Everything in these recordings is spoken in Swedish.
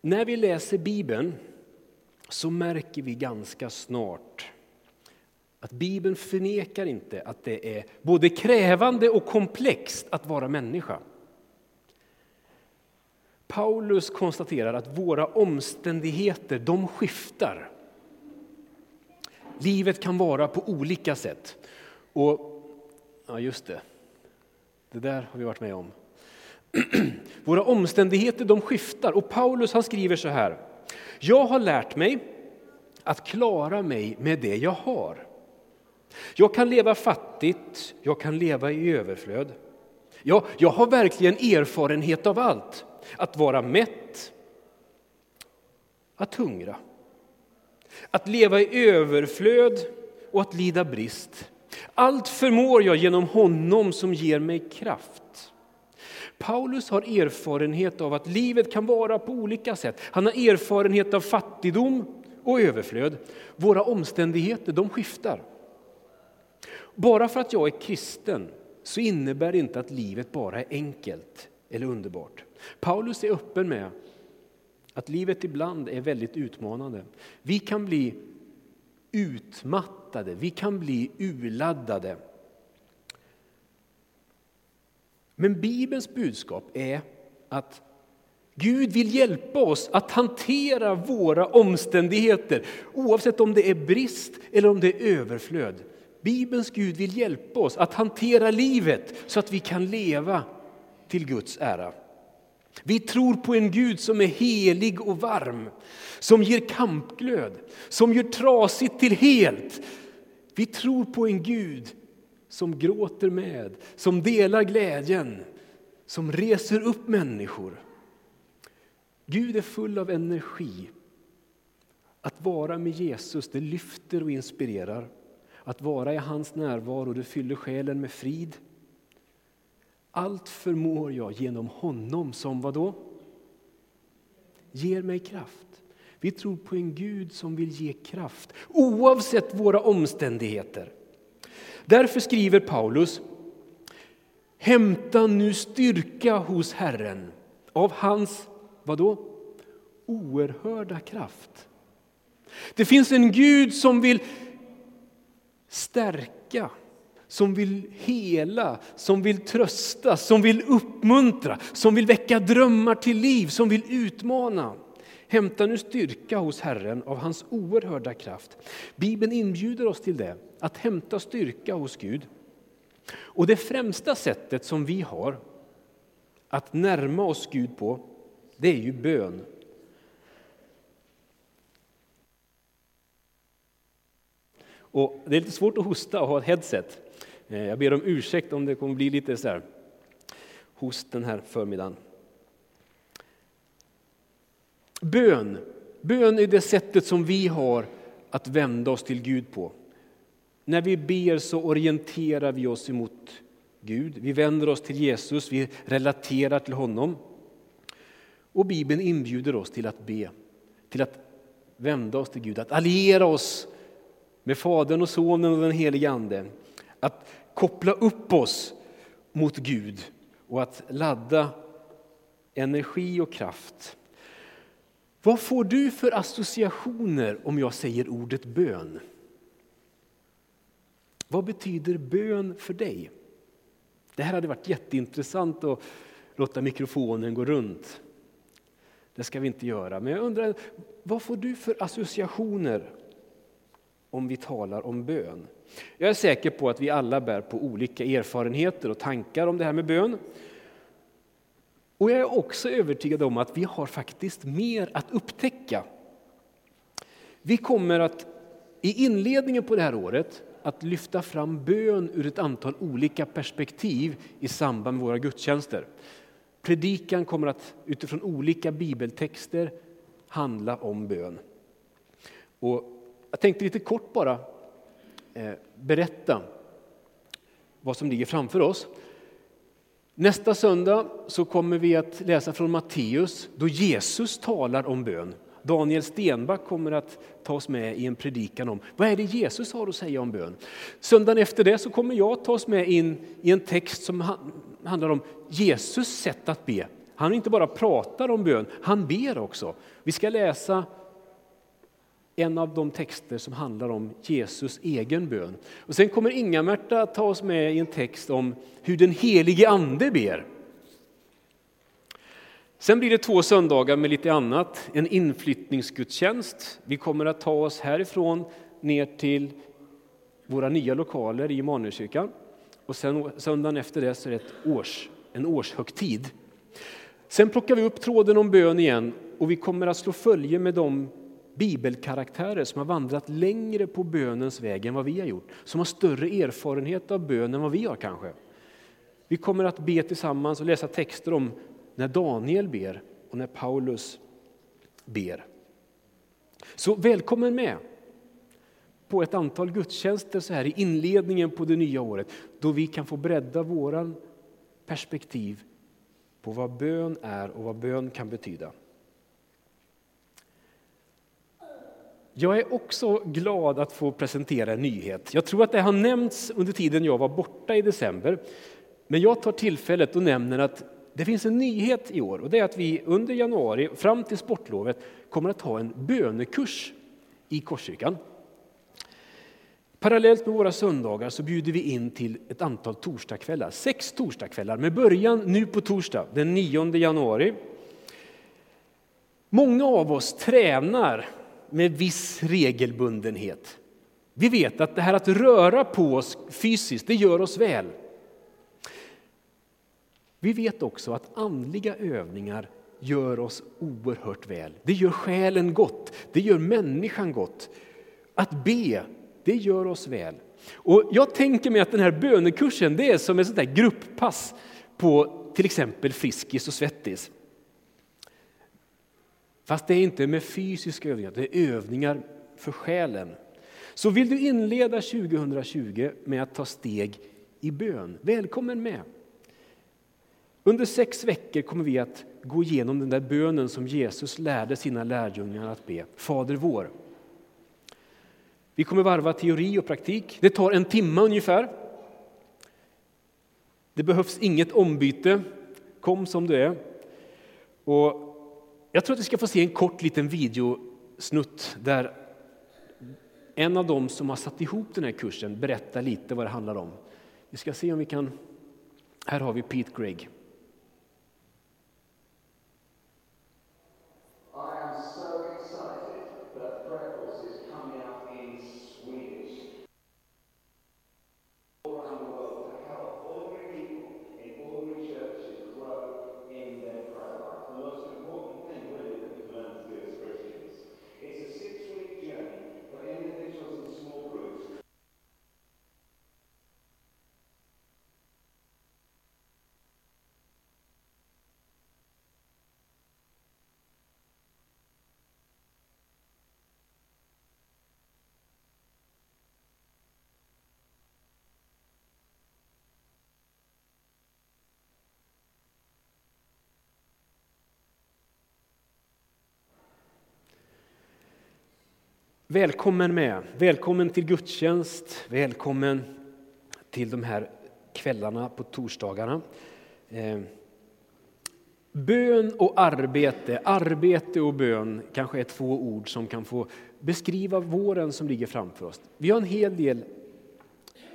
När vi läser Bibeln så märker vi ganska snart att Bibeln förnekar inte att det är både krävande och komplext att vara människa. Paulus konstaterar att våra omständigheter de skiftar. Livet kan vara på olika sätt. Och, ja just det, det där har vi varit med om. Våra omständigheter de skiftar och Paulus han skriver så här. Jag har lärt mig att klara mig med det jag har. Jag kan leva fattigt, jag kan leva i överflöd. Ja, jag har verkligen erfarenhet av allt. Att vara mätt, att hungra, att leva i överflöd och att lida brist. Allt förmår jag genom honom som ger mig kraft. Paulus har erfarenhet av att livet kan vara på olika sätt. Han har erfarenhet av fattigdom och överflöd. Våra omständigheter de skiftar. Bara för att jag är kristen så innebär det inte att livet bara är enkelt eller underbart. Paulus är öppen med att livet ibland är väldigt utmanande. Vi kan bli utmattade, vi kan bli urladdade. Men Bibelns budskap är att Gud vill hjälpa oss att hantera våra omständigheter oavsett om det är brist eller om det är överflöd. Bibelns Gud vill hjälpa oss att hantera livet så att vi kan leva till Guds ära. Vi tror på en Gud som är helig och varm, som ger kampglöd, som gör trasigt till helt. Vi tror på en Gud som gråter med, som delar glädjen, som reser upp människor. Gud är full av energi. Att vara med Jesus det lyfter och inspirerar. Att vara i hans närvaro det fyller själen med frid. Allt förmår jag genom honom som vad då? Ger mig kraft. Vi tror på en Gud som vill ge kraft oavsett våra omständigheter. Därför skriver Paulus Hämta nu styrka hos Herren av hans, vadå? Oerhörda kraft. Det finns en Gud som vill stärka, som vill hela, som vill trösta, som vill uppmuntra, som vill väcka drömmar till liv, som vill utmana. Hämta nu styrka hos Herren av hans oerhörda kraft. Bibeln inbjuder oss till det, att hämta styrka hos Gud. Och det främsta sättet som vi har att närma oss Gud på, det är ju bön. Och det är lite svårt att hosta och ha ett headset. Eh, jag ber om ursäkt om det kommer bli lite så här host den här förmiddagen. Bön. Bön är det sättet som vi har att vända oss till Gud på. När vi ber så orienterar vi oss emot Gud. Vi vänder oss till Jesus, vi relaterar till honom. Och Bibeln inbjuder oss till att be, till att vända oss till Gud, att alliera oss med Fadern och Sonen och den helige Ande. Att koppla upp oss mot Gud och att ladda energi och kraft. Vad får du för associationer om jag säger ordet bön? Vad betyder bön för dig? Det här hade varit jätteintressant att låta mikrofonen gå runt. Det ska vi inte göra, men jag undrar, vad får du för associationer om vi talar om bön. Jag är säker på att vi alla bär på olika erfarenheter och tankar om det här med bön. Och jag är också övertygad om att vi har faktiskt mer att upptäcka. Vi kommer att i inledningen på det här året att lyfta fram bön ur ett antal olika perspektiv i samband med våra gudstjänster. Predikan kommer att utifrån olika bibeltexter handla om bön. Och jag tänkte lite kort bara eh, berätta vad som ligger framför oss. Nästa söndag så kommer vi att läsa från Matteus då Jesus talar om bön. Daniel Stenback kommer att ta oss med i en predikan om vad är det Jesus har att säga om bön. Söndagen efter det så kommer jag ta oss med in i en text som handlar om Jesus sätt att be. Han inte bara pratar om bön, han ber också. Vi ska läsa en av de texter som handlar om Jesus egen bön. Och sen kommer Inga-Märta att ta oss med i en text om hur den helige ande ber. Sen blir det två söndagar med lite annat, en inflyttningsgudstjänst. Vi kommer att ta oss härifrån ner till våra nya lokaler i Immanuelskyrkan. Och sen söndagen efter det så är det ett års, en årshögtid. Sen plockar vi upp tråden om bön igen och vi kommer att slå följe med de bibelkaraktärer som har vandrat längre på bönens väg än vad vi har gjort. Som har större erfarenhet av bön än vad vi har kanske. Vi kommer att be tillsammans och läsa texter om när Daniel ber och när Paulus ber. Så välkommen med på ett antal gudstjänster så här i inledningen på det nya året då vi kan få bredda våran perspektiv på vad bön är och vad bön kan betyda. Jag är också glad att få presentera en nyhet. Jag tror att det har nämnts under tiden jag var borta i december. Men jag tar tillfället och nämner att det finns en nyhet i år och det är att vi under januari fram till sportlovet kommer att ha en bönekurs i Korskyrkan. Parallellt med våra söndagar så bjuder vi in till ett antal torsdagskvällar, sex torsdagskvällar med början nu på torsdag den 9 januari. Många av oss tränar med viss regelbundenhet. Vi vet att det här att röra på oss fysiskt, det gör oss väl. Vi vet också att andliga övningar gör oss oerhört väl. Det gör själen gott, det gör människan gott. Att be, det gör oss väl. Och jag tänker mig att den här bönekursen det är som ett sånt där grupppass på till exempel Friskis och Svettis. Fast det är inte med fysiska övningar, det är övningar för själen. Så vill du inleda 2020 med att ta steg i bön, välkommen med! Under sex veckor kommer vi att gå igenom den där bönen som Jesus lärde sina lärjungar att be, Fader vår. Vi kommer varva teori och praktik. Det tar en timme ungefär. Det behövs inget ombyte. Kom som du är. Och jag tror att vi ska få se en kort liten videosnutt där en av dem som har satt ihop den här kursen berättar lite vad det handlar om. Vi ska se om vi kan... Här har vi Pete Gregg. Välkommen med, välkommen till gudstjänst, välkommen till de här kvällarna på torsdagarna. Eh, bön och arbete, arbete och bön kanske är två ord som kan få beskriva våren som ligger framför oss. Vi har en hel del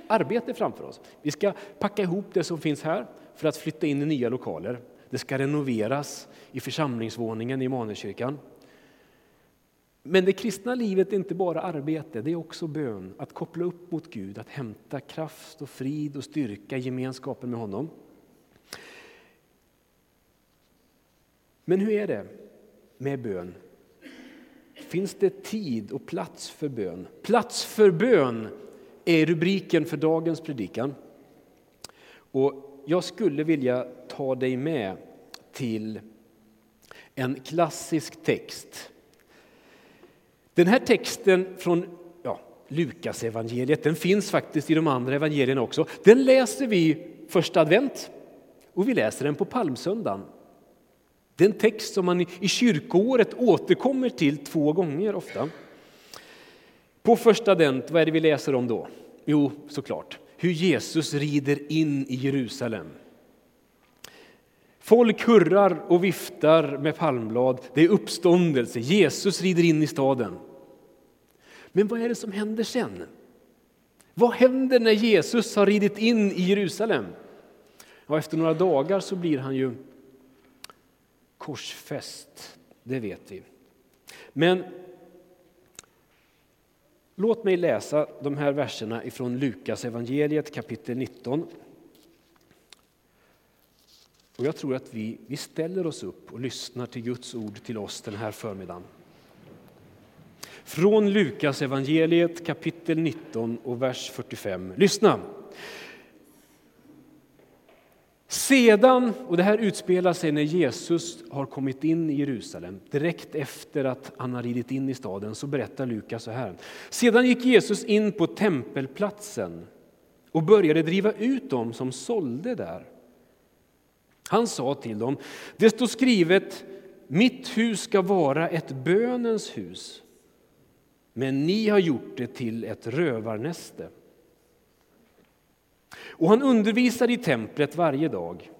arbete framför oss. Vi ska packa ihop det som finns här för att flytta in i nya lokaler. Det ska renoveras i församlingsvåningen i Maneskyrkan. Men det kristna livet är inte bara arbete, det är också bön. Att koppla upp mot Gud, att hämta kraft och frid och styrka i gemenskapen med honom. Men hur är det med bön? Finns det tid och plats för bön? Plats för bön är rubriken för dagens predikan. Och jag skulle vilja ta dig med till en klassisk text den här texten från ja, Lukas evangeliet, den finns faktiskt i de andra evangelierna också. Den läser vi första advent och vi läser den på palmsöndagen. Det är en text som man i kyrkoåret återkommer till två gånger ofta. På första advent, vad är det vi läser om då? Jo, såklart, hur Jesus rider in i Jerusalem. Folk hurrar och viftar med palmblad. Det är uppståndelse. Jesus rider in i staden. Men vad är det som händer sen? Vad händer när Jesus har ridit in i Jerusalem? Ja, efter några dagar så blir han ju korsfäst, det vet vi. Men låt mig läsa de här verserna ifrån Lukas evangeliet kapitel 19. Och jag tror att vi, vi ställer oss upp och lyssnar till Guds ord till oss den här förmiddagen. Från Lukas evangeliet kapitel 19 och vers 45. Lyssna! Sedan, och det här utspelar sig när Jesus har kommit in i Jerusalem, direkt efter att han har ridit in i staden, så berättar Lukas så här. Sedan gick Jesus in på tempelplatsen och började driva ut dem som sålde där. Han sa till dem, det står skrivet, mitt hus ska vara ett bönens hus, men ni har gjort det till ett rövarnäste. Och han undervisade i templet varje dag.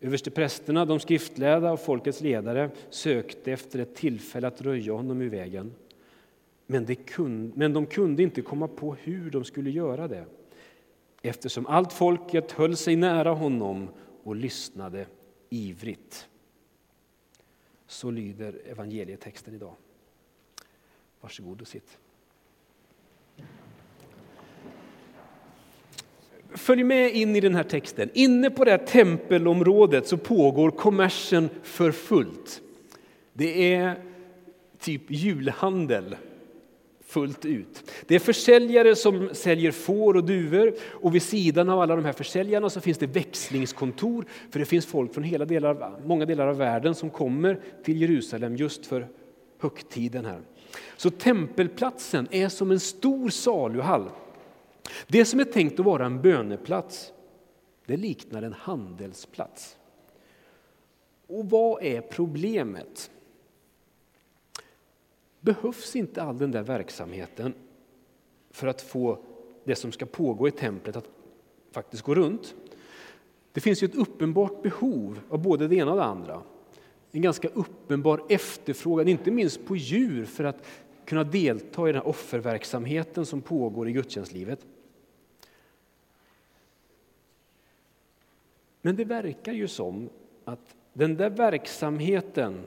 Översteprästerna, de skriftlärda och folkets ledare sökte efter ett tillfälle att röja honom ur vägen. Men, de kunde, men de kunde inte komma på hur de skulle göra det eftersom allt folket höll sig nära honom och lyssnade ivrigt. Så lyder evangelietexten idag. Varsågod och sitt. Följ med in i den här texten. Inne på det här tempelområdet så pågår kommersen för fullt. Det är typ julhandel fullt ut. Det är försäljare som säljer får och duvor och vid sidan av alla de här försäljarna så finns det växlingskontor för det finns folk från hela delar, många delar av världen som kommer till Jerusalem just för högtiden här. Så tempelplatsen är som en stor saluhall det som är tänkt att vara en böneplats, det liknar en handelsplats. Och vad är problemet? Behövs inte all den där verksamheten för att få det som ska pågå i templet att faktiskt gå runt? Det finns ju ett uppenbart behov av både det ena och det andra. En ganska uppenbar efterfrågan, inte minst på djur, för att kunna delta i den här offerverksamheten som pågår i gudstjänstlivet. Men det verkar ju som att den där verksamheten,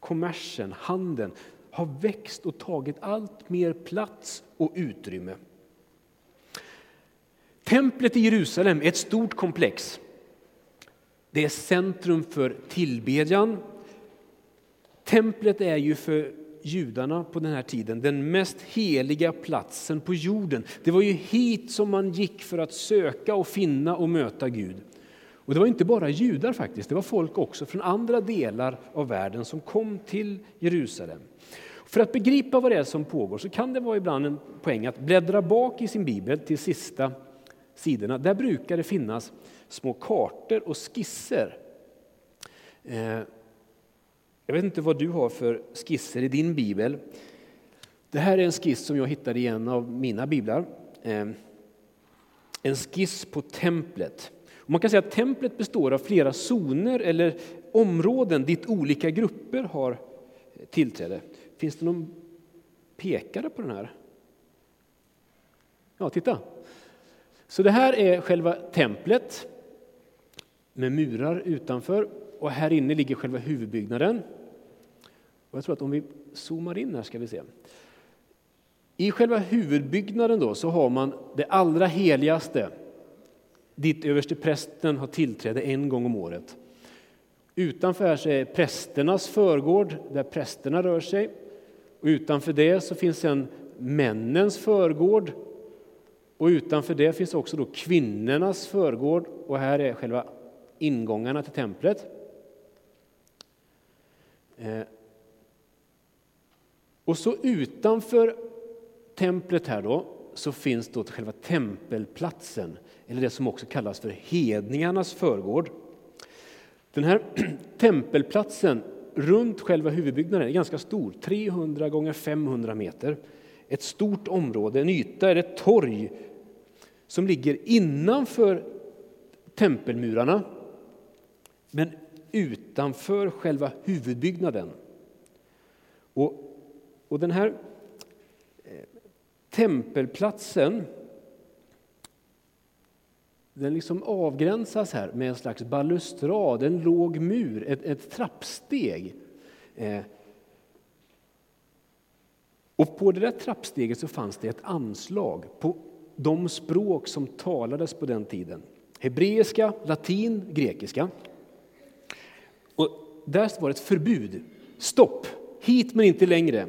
kommersen, handeln, har växt och tagit allt mer plats och utrymme. Templet i Jerusalem är ett stort komplex. Det är centrum för tillbedjan. Templet är ju för judarna på den här tiden den mest heliga platsen på jorden. Det var ju hit som man gick för att söka och finna och möta Gud. Och det var inte bara judar faktiskt, det var folk också från andra delar av världen som kom till Jerusalem. För att begripa vad det är som pågår så kan det vara ibland en poäng att bläddra bak i sin bibel till sista sidorna. Där brukar det finnas små kartor och skisser. Eh, jag vet inte vad du har för skisser i din bibel. Det här är en skiss som jag hittade i en av mina biblar. Eh, en skiss på templet. Man kan säga att templet består av flera zoner eller områden dit olika grupper har eh, tillträde. Finns det någon pekare på den här? Ja, titta. Så det här är själva templet med murar utanför och här inne ligger själva huvudbyggnaden. Och jag tror att om vi zoomar in här ska vi se. I själva huvudbyggnaden då så har man det allra heligaste dit översteprästen har tillträde en gång om året. Utanför här så är prästernas förgård, där prästerna rör sig. Och utanför det så finns sen männens förgård. Och utanför det finns också då kvinnornas förgård. Och här är själva ingångarna till templet. Eh, och så utanför templet här då så finns då själva tempelplatsen eller det som också kallas för hedningarnas förgård. Den här tempelplatsen runt själva huvudbyggnaden är ganska stor, 300 gånger 500 meter. Ett stort område, en yta, är ett torg som ligger innanför tempelmurarna men utanför själva huvudbyggnaden. Och, och den här eh, tempelplatsen den liksom avgränsas här med en slags balustrad, en låg mur, ett, ett trappsteg. Eh, och på det där trappsteget så fanns det ett anslag på de språk som talades på den tiden. Hebreiska, latin, grekiska. Där var det ett förbud. Stopp! Hit men inte längre.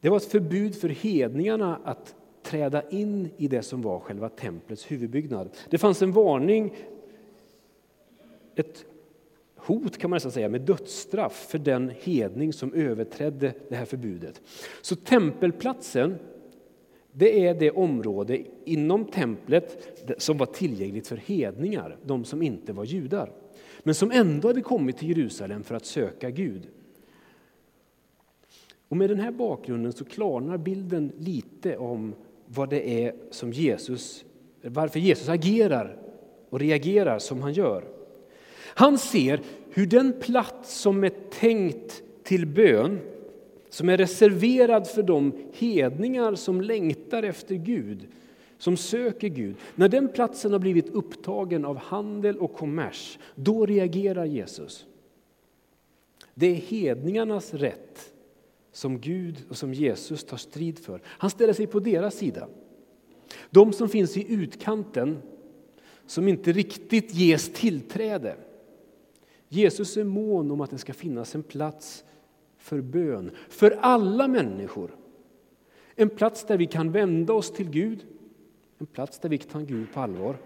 Det var ett förbud för hedningarna att träda in i det som var själva templets huvudbyggnad. Det fanns en varning, ett hot kan man nästan säga, med dödsstraff för den hedning som överträdde det här förbudet. Så tempelplatsen, det är det område inom templet som var tillgängligt för hedningar, de som inte var judar, men som ändå hade kommit till Jerusalem för att söka Gud. Och med den här bakgrunden så klarnar bilden lite om vad det är som Jesus, varför Jesus agerar och reagerar som han gör. Han ser hur den plats som är tänkt till bön, som är reserverad för de hedningar som längtar efter Gud, som söker Gud, när den platsen har blivit upptagen av handel och kommers, då reagerar Jesus. Det är hedningarnas rätt som Gud och som Jesus tar strid för. Han ställer sig på deras sida. De som finns i utkanten, som inte riktigt ges tillträde. Jesus är mån om att det ska finnas en plats för bön, för alla människor. En plats där vi kan vända oss till Gud, en plats där vi kan ta Gud på allvar.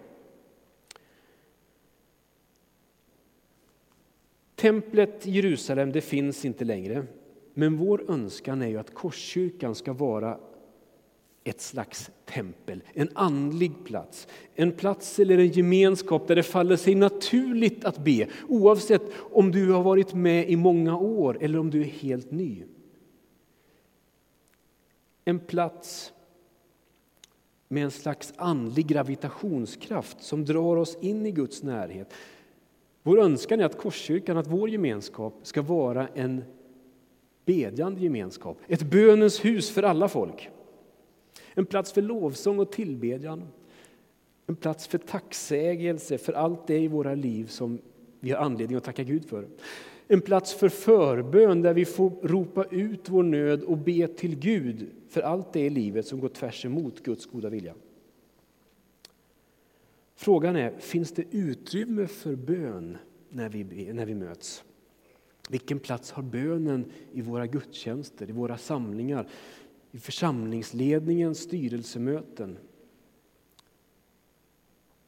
Templet i Jerusalem det finns inte längre. Men vår önskan är ju att Korskyrkan ska vara ett slags tempel, en andlig plats. En plats eller en gemenskap där det faller sig naturligt att be oavsett om du har varit med i många år eller om du är helt ny. En plats med en slags andlig gravitationskraft som drar oss in i Guds närhet. Vår önskan är att Korskyrkan, att vår gemenskap ska vara en bedjande gemenskap, ett bönens hus för alla folk. En plats för lovsång och tillbedjan, en plats för tacksägelse för allt det i våra liv som vi har anledning att tacka Gud för. En plats för förbön där vi får ropa ut vår nöd och be till Gud för allt det i livet som går tvärs emot Guds goda vilja. Frågan är, finns det utrymme för bön när vi, när vi möts? Vilken plats har bönen i våra gudstjänster, i våra samlingar, i församlingsledningens styrelsemöten?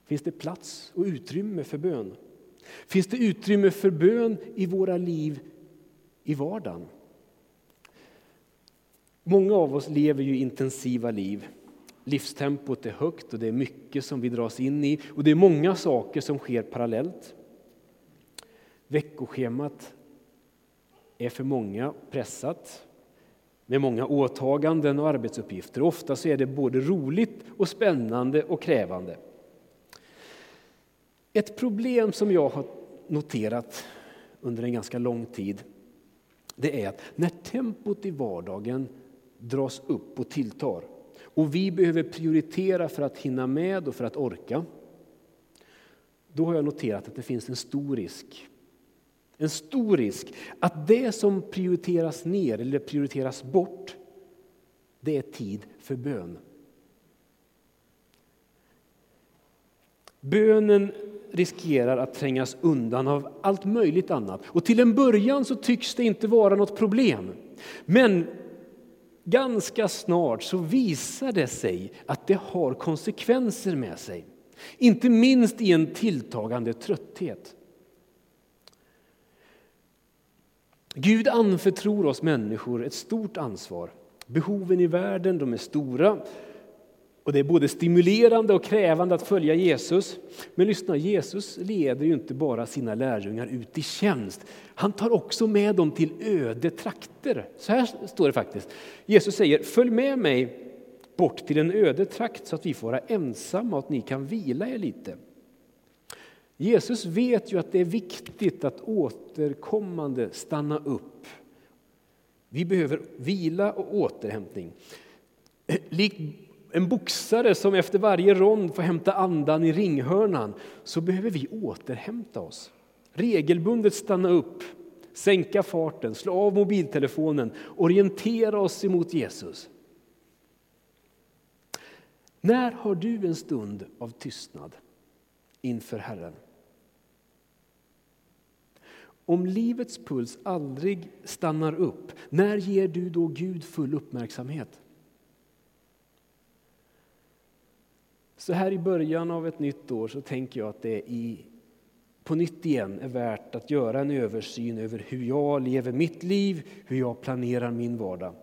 Finns det plats och utrymme för bön? Finns det utrymme för bön i våra liv i vardagen? Många av oss lever ju intensiva liv. Livstempot är högt och det är mycket som vi dras in i och det är många saker som sker parallellt. Veckoschemat är för många pressat med många åtaganden och arbetsuppgifter. Ofta så är det både roligt och spännande och krävande. Ett problem som jag har noterat under en ganska lång tid det är att när tempot i vardagen dras upp och tilltar och vi behöver prioritera för att hinna med och för att orka då har jag noterat att det finns en stor risk en stor risk att det som prioriteras ner eller prioriteras bort, det är tid för bön. Bönen riskerar att trängas undan av allt möjligt annat. Och till en början så tycks det inte vara något problem. Men ganska snart så visar det sig att det har konsekvenser med sig. Inte minst i en tilltagande trötthet. Gud anförtror oss människor ett stort ansvar. Behoven i världen de är stora och det är både stimulerande och krävande att följa Jesus. Men lyssna, Jesus leder ju inte bara sina lärjungar ut i tjänst. Han tar också med dem till öde trakter. Så här står det faktiskt. Jesus säger, följ med mig bort till en öde trakt så att vi får vara ensamma och att ni kan vila er lite. Jesus vet ju att det är viktigt att återkommande stanna upp. Vi behöver vila och återhämtning. Likt en boxare som efter varje rond får hämta andan i ringhörnan så behöver vi återhämta oss. Regelbundet stanna upp, sänka farten, slå av mobiltelefonen, orientera oss emot Jesus. När har du en stund av tystnad inför Herren? Om livets puls aldrig stannar upp, när ger du då Gud full uppmärksamhet? Så här i början av ett nytt år så tänker jag att det i, på nytt igen är värt att göra en översyn över hur jag lever mitt liv, hur jag planerar min vardag.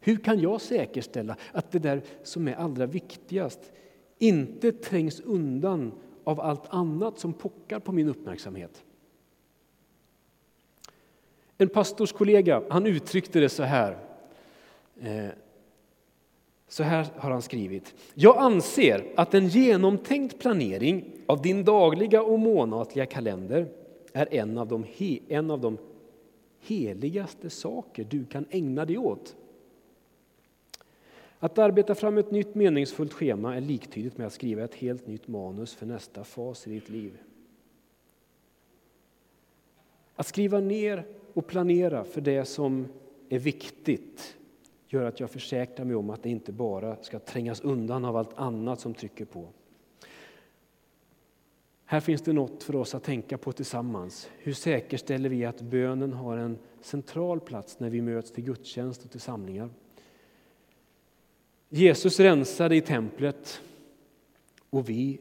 Hur kan jag säkerställa att det där som är allra viktigast inte trängs undan av allt annat som pockar på min uppmärksamhet? En pastorskollega han uttryckte det så här. Eh, så här har han skrivit. Jag anser att en genomtänkt planering av din dagliga och månatliga kalender är en av de, he, en av de heligaste saker du kan ägna dig åt. Att arbeta fram ett nytt meningsfullt schema är liktydigt med att skriva ett helt nytt manus för nästa fas i ditt liv. Att skriva ner och planera för det som är viktigt gör att jag försäkrar mig om att det inte bara ska trängas undan av allt annat som trycker på. Här finns det något för oss att tänka på tillsammans. Hur säkerställer vi att bönen har en central plats när vi möts till gudstjänst och till samlingar? Jesus rensade i templet och vi,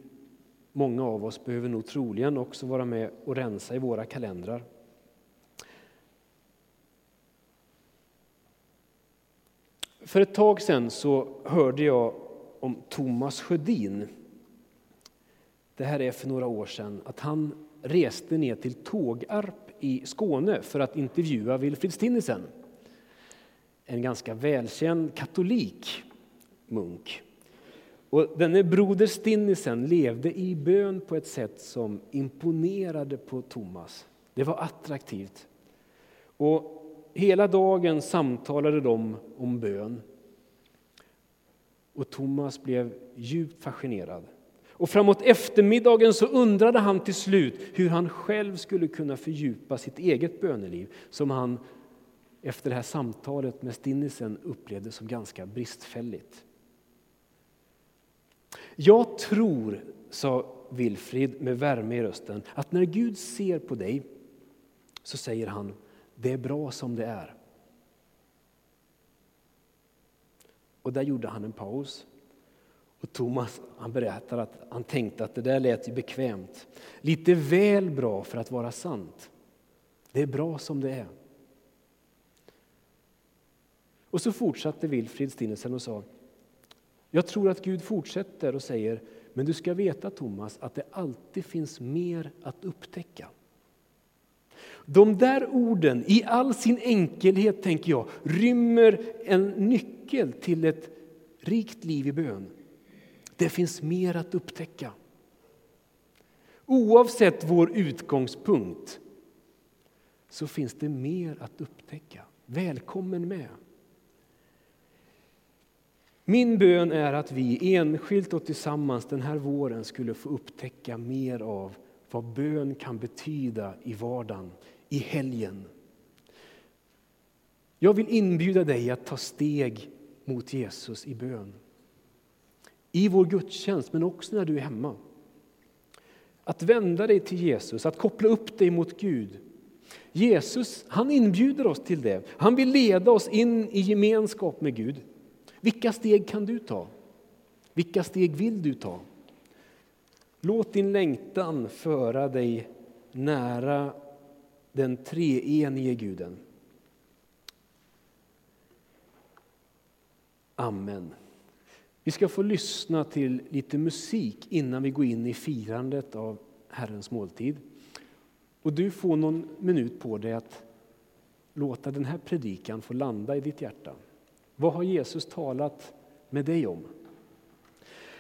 många av oss, behöver nog troligen också vara med och rensa i våra kalendrar. För ett tag sedan så hörde jag om Thomas Sjödin. Det här är för några år sedan. Att han reste ner till Tågarp i Skåne för att intervjua Wilfrid Stinnesen. En ganska välkänd katolik munk. Och denne broder Stinnesen levde i bön på ett sätt som imponerade på Thomas. Det var attraktivt. Och Hela dagen samtalade de om bön. Och Thomas blev djupt fascinerad. Och framåt eftermiddagen så undrade han till slut hur han själv skulle kunna fördjupa sitt eget böneliv som han efter det här samtalet med Stinnisen upplevde som ganska bristfälligt. Jag tror, sa Wilfrid med värme i rösten, att när Gud ser på dig så säger han det är bra som det är. Och där gjorde han en paus. Och Thomas han berättar att han tänkte att det där lät ju bekvämt. Lite väl bra för att vara sant. Det är bra som det är. Och så fortsatte Wilfrid Stinnesen och sa Jag tror att Gud fortsätter och säger Men du ska veta Thomas att det alltid finns mer att upptäcka. De där orden, i all sin enkelhet, tänker jag, rymmer en nyckel till ett rikt liv i bön. Det finns mer att upptäcka. Oavsett vår utgångspunkt så finns det mer att upptäcka. Välkommen med! Min bön är att vi enskilt och tillsammans den här våren skulle få upptäcka mer av vad bön kan betyda i vardagen, i helgen. Jag vill inbjuda dig att ta steg mot Jesus i bön. I vår gudstjänst, men också när du är hemma. Att vända dig till Jesus, att koppla upp dig mot Gud. Jesus han inbjuder oss till det. Han vill leda oss in i gemenskap med Gud. Vilka steg kan du ta? Vilka steg vill du ta? Låt din längtan föra dig nära den treenige guden. Amen. Vi ska få lyssna till lite musik innan vi går in i firandet av Herrens måltid. Och du får någon minut på dig att låta den här predikan få landa i ditt hjärta. Vad har Jesus talat med dig om?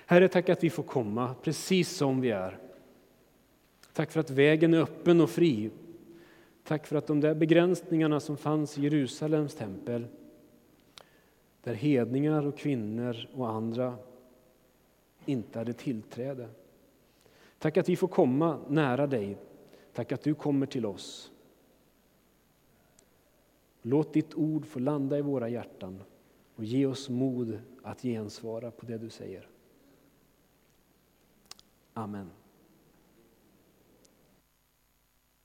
Herre, tack att vi får komma precis som vi är. Tack för att vägen är öppen och fri. Tack för att de där begränsningarna som fanns i Jerusalems tempel, där hedningar och kvinnor och andra inte hade tillträde. Tack att vi får komma nära dig. Tack att du kommer till oss. Låt ditt ord få landa i våra hjärtan och ge oss mod att gensvara på det du säger. Amen.